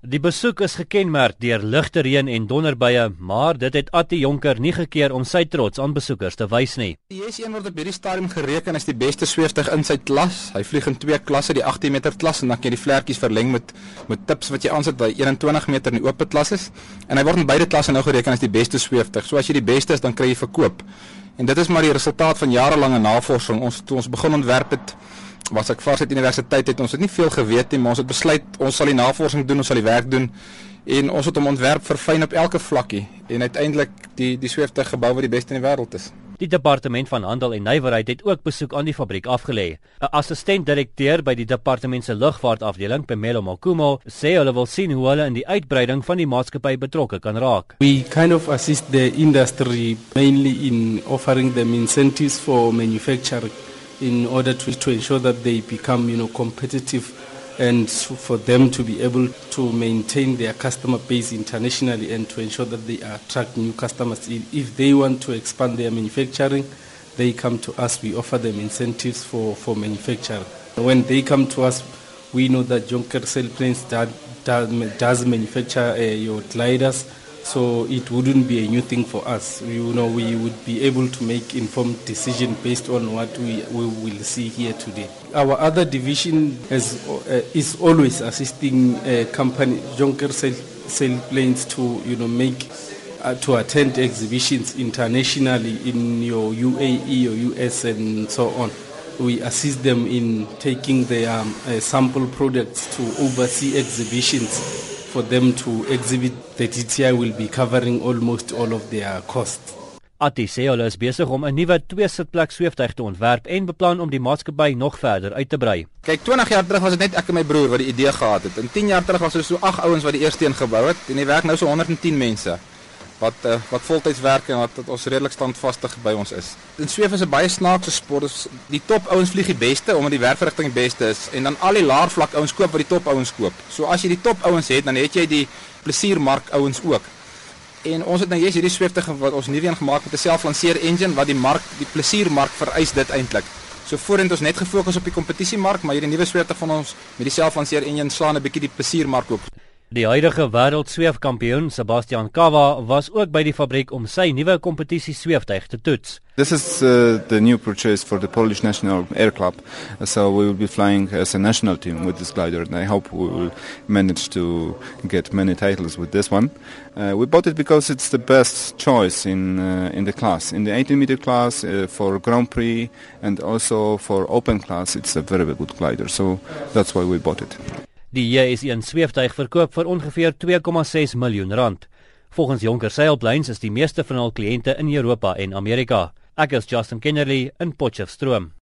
Die besoek is gekenmerk deur ligte reën en donderbuie, maar dit het Attie Jonker nie gekeer om sy trots aan besoekers te wys nie. Die S1 word op hierdie stadium gereken as die beste sweefdig in sy klas. Hy vlieg in twee klasse, die 18 meter klas en dan kan jy die vlekkies verleng met met tips wat jy aansit by 21 meter in die oop klas is. En hy word in beide klasse nou gereken as die beste sweefdig. So as jy die beste is, dan kry jy verkoop. En dit is maar die resultaat van jarelange navorsing. Ons toe ons begin ontwerp het was ek vars uit universiteit het ons het nie veel geweet nie maar ons het besluit ons sal die navorsing doen ons sal die werk doen en ons het hom ontwerp verfyn op elke vlakkie en uiteindelik die die sweefte gebou wat die beste in die wêreld is Die departement van handel en nywerheid het ook besoek aan die fabriek afgelê. 'n Assistent-direkteur by die departement se lugvaartafdeling, Pemelo Makumo, sê hulle wil sien hoe hulle in die uitbreiding van die maatskappy betrokke kan raak. We kind of assist the industry mainly in offering them incentives for manufacturing in order to, to ensure that they become you know competitive and for them to be able to maintain their customer base internationally and to ensure that they attract new customers. If they want to expand their manufacturing they come to us we offer them incentives for for manufacturing. When they come to us we know that Jonker Sailplanes that does, does manufacture uh, your gliders So it wouldn't be a new thing for us. You know, we would be able to make informed decision based on what we, we will see here today. Our other division has, uh, is always assisting uh, company sail, sailplanes to you know make uh, to attend exhibitions internationally in your UAE or US and so on. We assist them in taking their um, uh, sample products to overseas exhibitions for them to exhibit the DTI will be covering almost all of their costs. Atti sê hulle is besig om 'n nuwe twee-sitplek sweeftuig te ontwerp en beplan om die maatskappy nog verder uit te brei. Kyk, 20 jaar terug was dit net ek en my broer wat die idee gehad het. En 10 jaar terug was ons so 8 ouens wat die eerste een gebou het en die werk nou so 110 mense wat uh, wat voltyds werk en wat, ons redelik standvastig by ons is. In sweef is 'n baie snaakse sport. Die top ouens vlieg die beste omdat die werkverrigting die beste is en dan al die laer vlak ouens koop wat die top ouens koop. So as jy die top ouens het, dan het jy die plesiermark ouens ook. En ons het nou jy's hierdie sweefte wat ons nuwe een gemaak met 'n selflanseer engine wat die mark die plesiermark vereis dit eintlik. So voorheen ons net gefokus op die kompetisiemark, maar hierdie nuwe sweefte van ons met die selflanseer engine slaan 'n bietjie die plesiermark ook. Die huidige wêreldsweefkampioen Sebastian Kava was ook by die fabriek om sy nuwe kompetisie sweeftuig te toets. This is uh, the new purchase for the Polish National Air Club. So we will be flying as a national team with this glider and I hope we will manage to get many titles with this one. Uh, we bought it because it's the best choice in uh, in the class. In the 18 meter class uh, for Grand Prix and also for open class it's a very, very good glider. So that's why we bought it. Die JS1 sweeftuig verkoop vir ongeveer 2,6 miljoen rand. Volgens Jonker Sailplanes is die meeste van hul kliënte in Europa en Amerika. Ek is Justin Kennerly in Potchefstroom.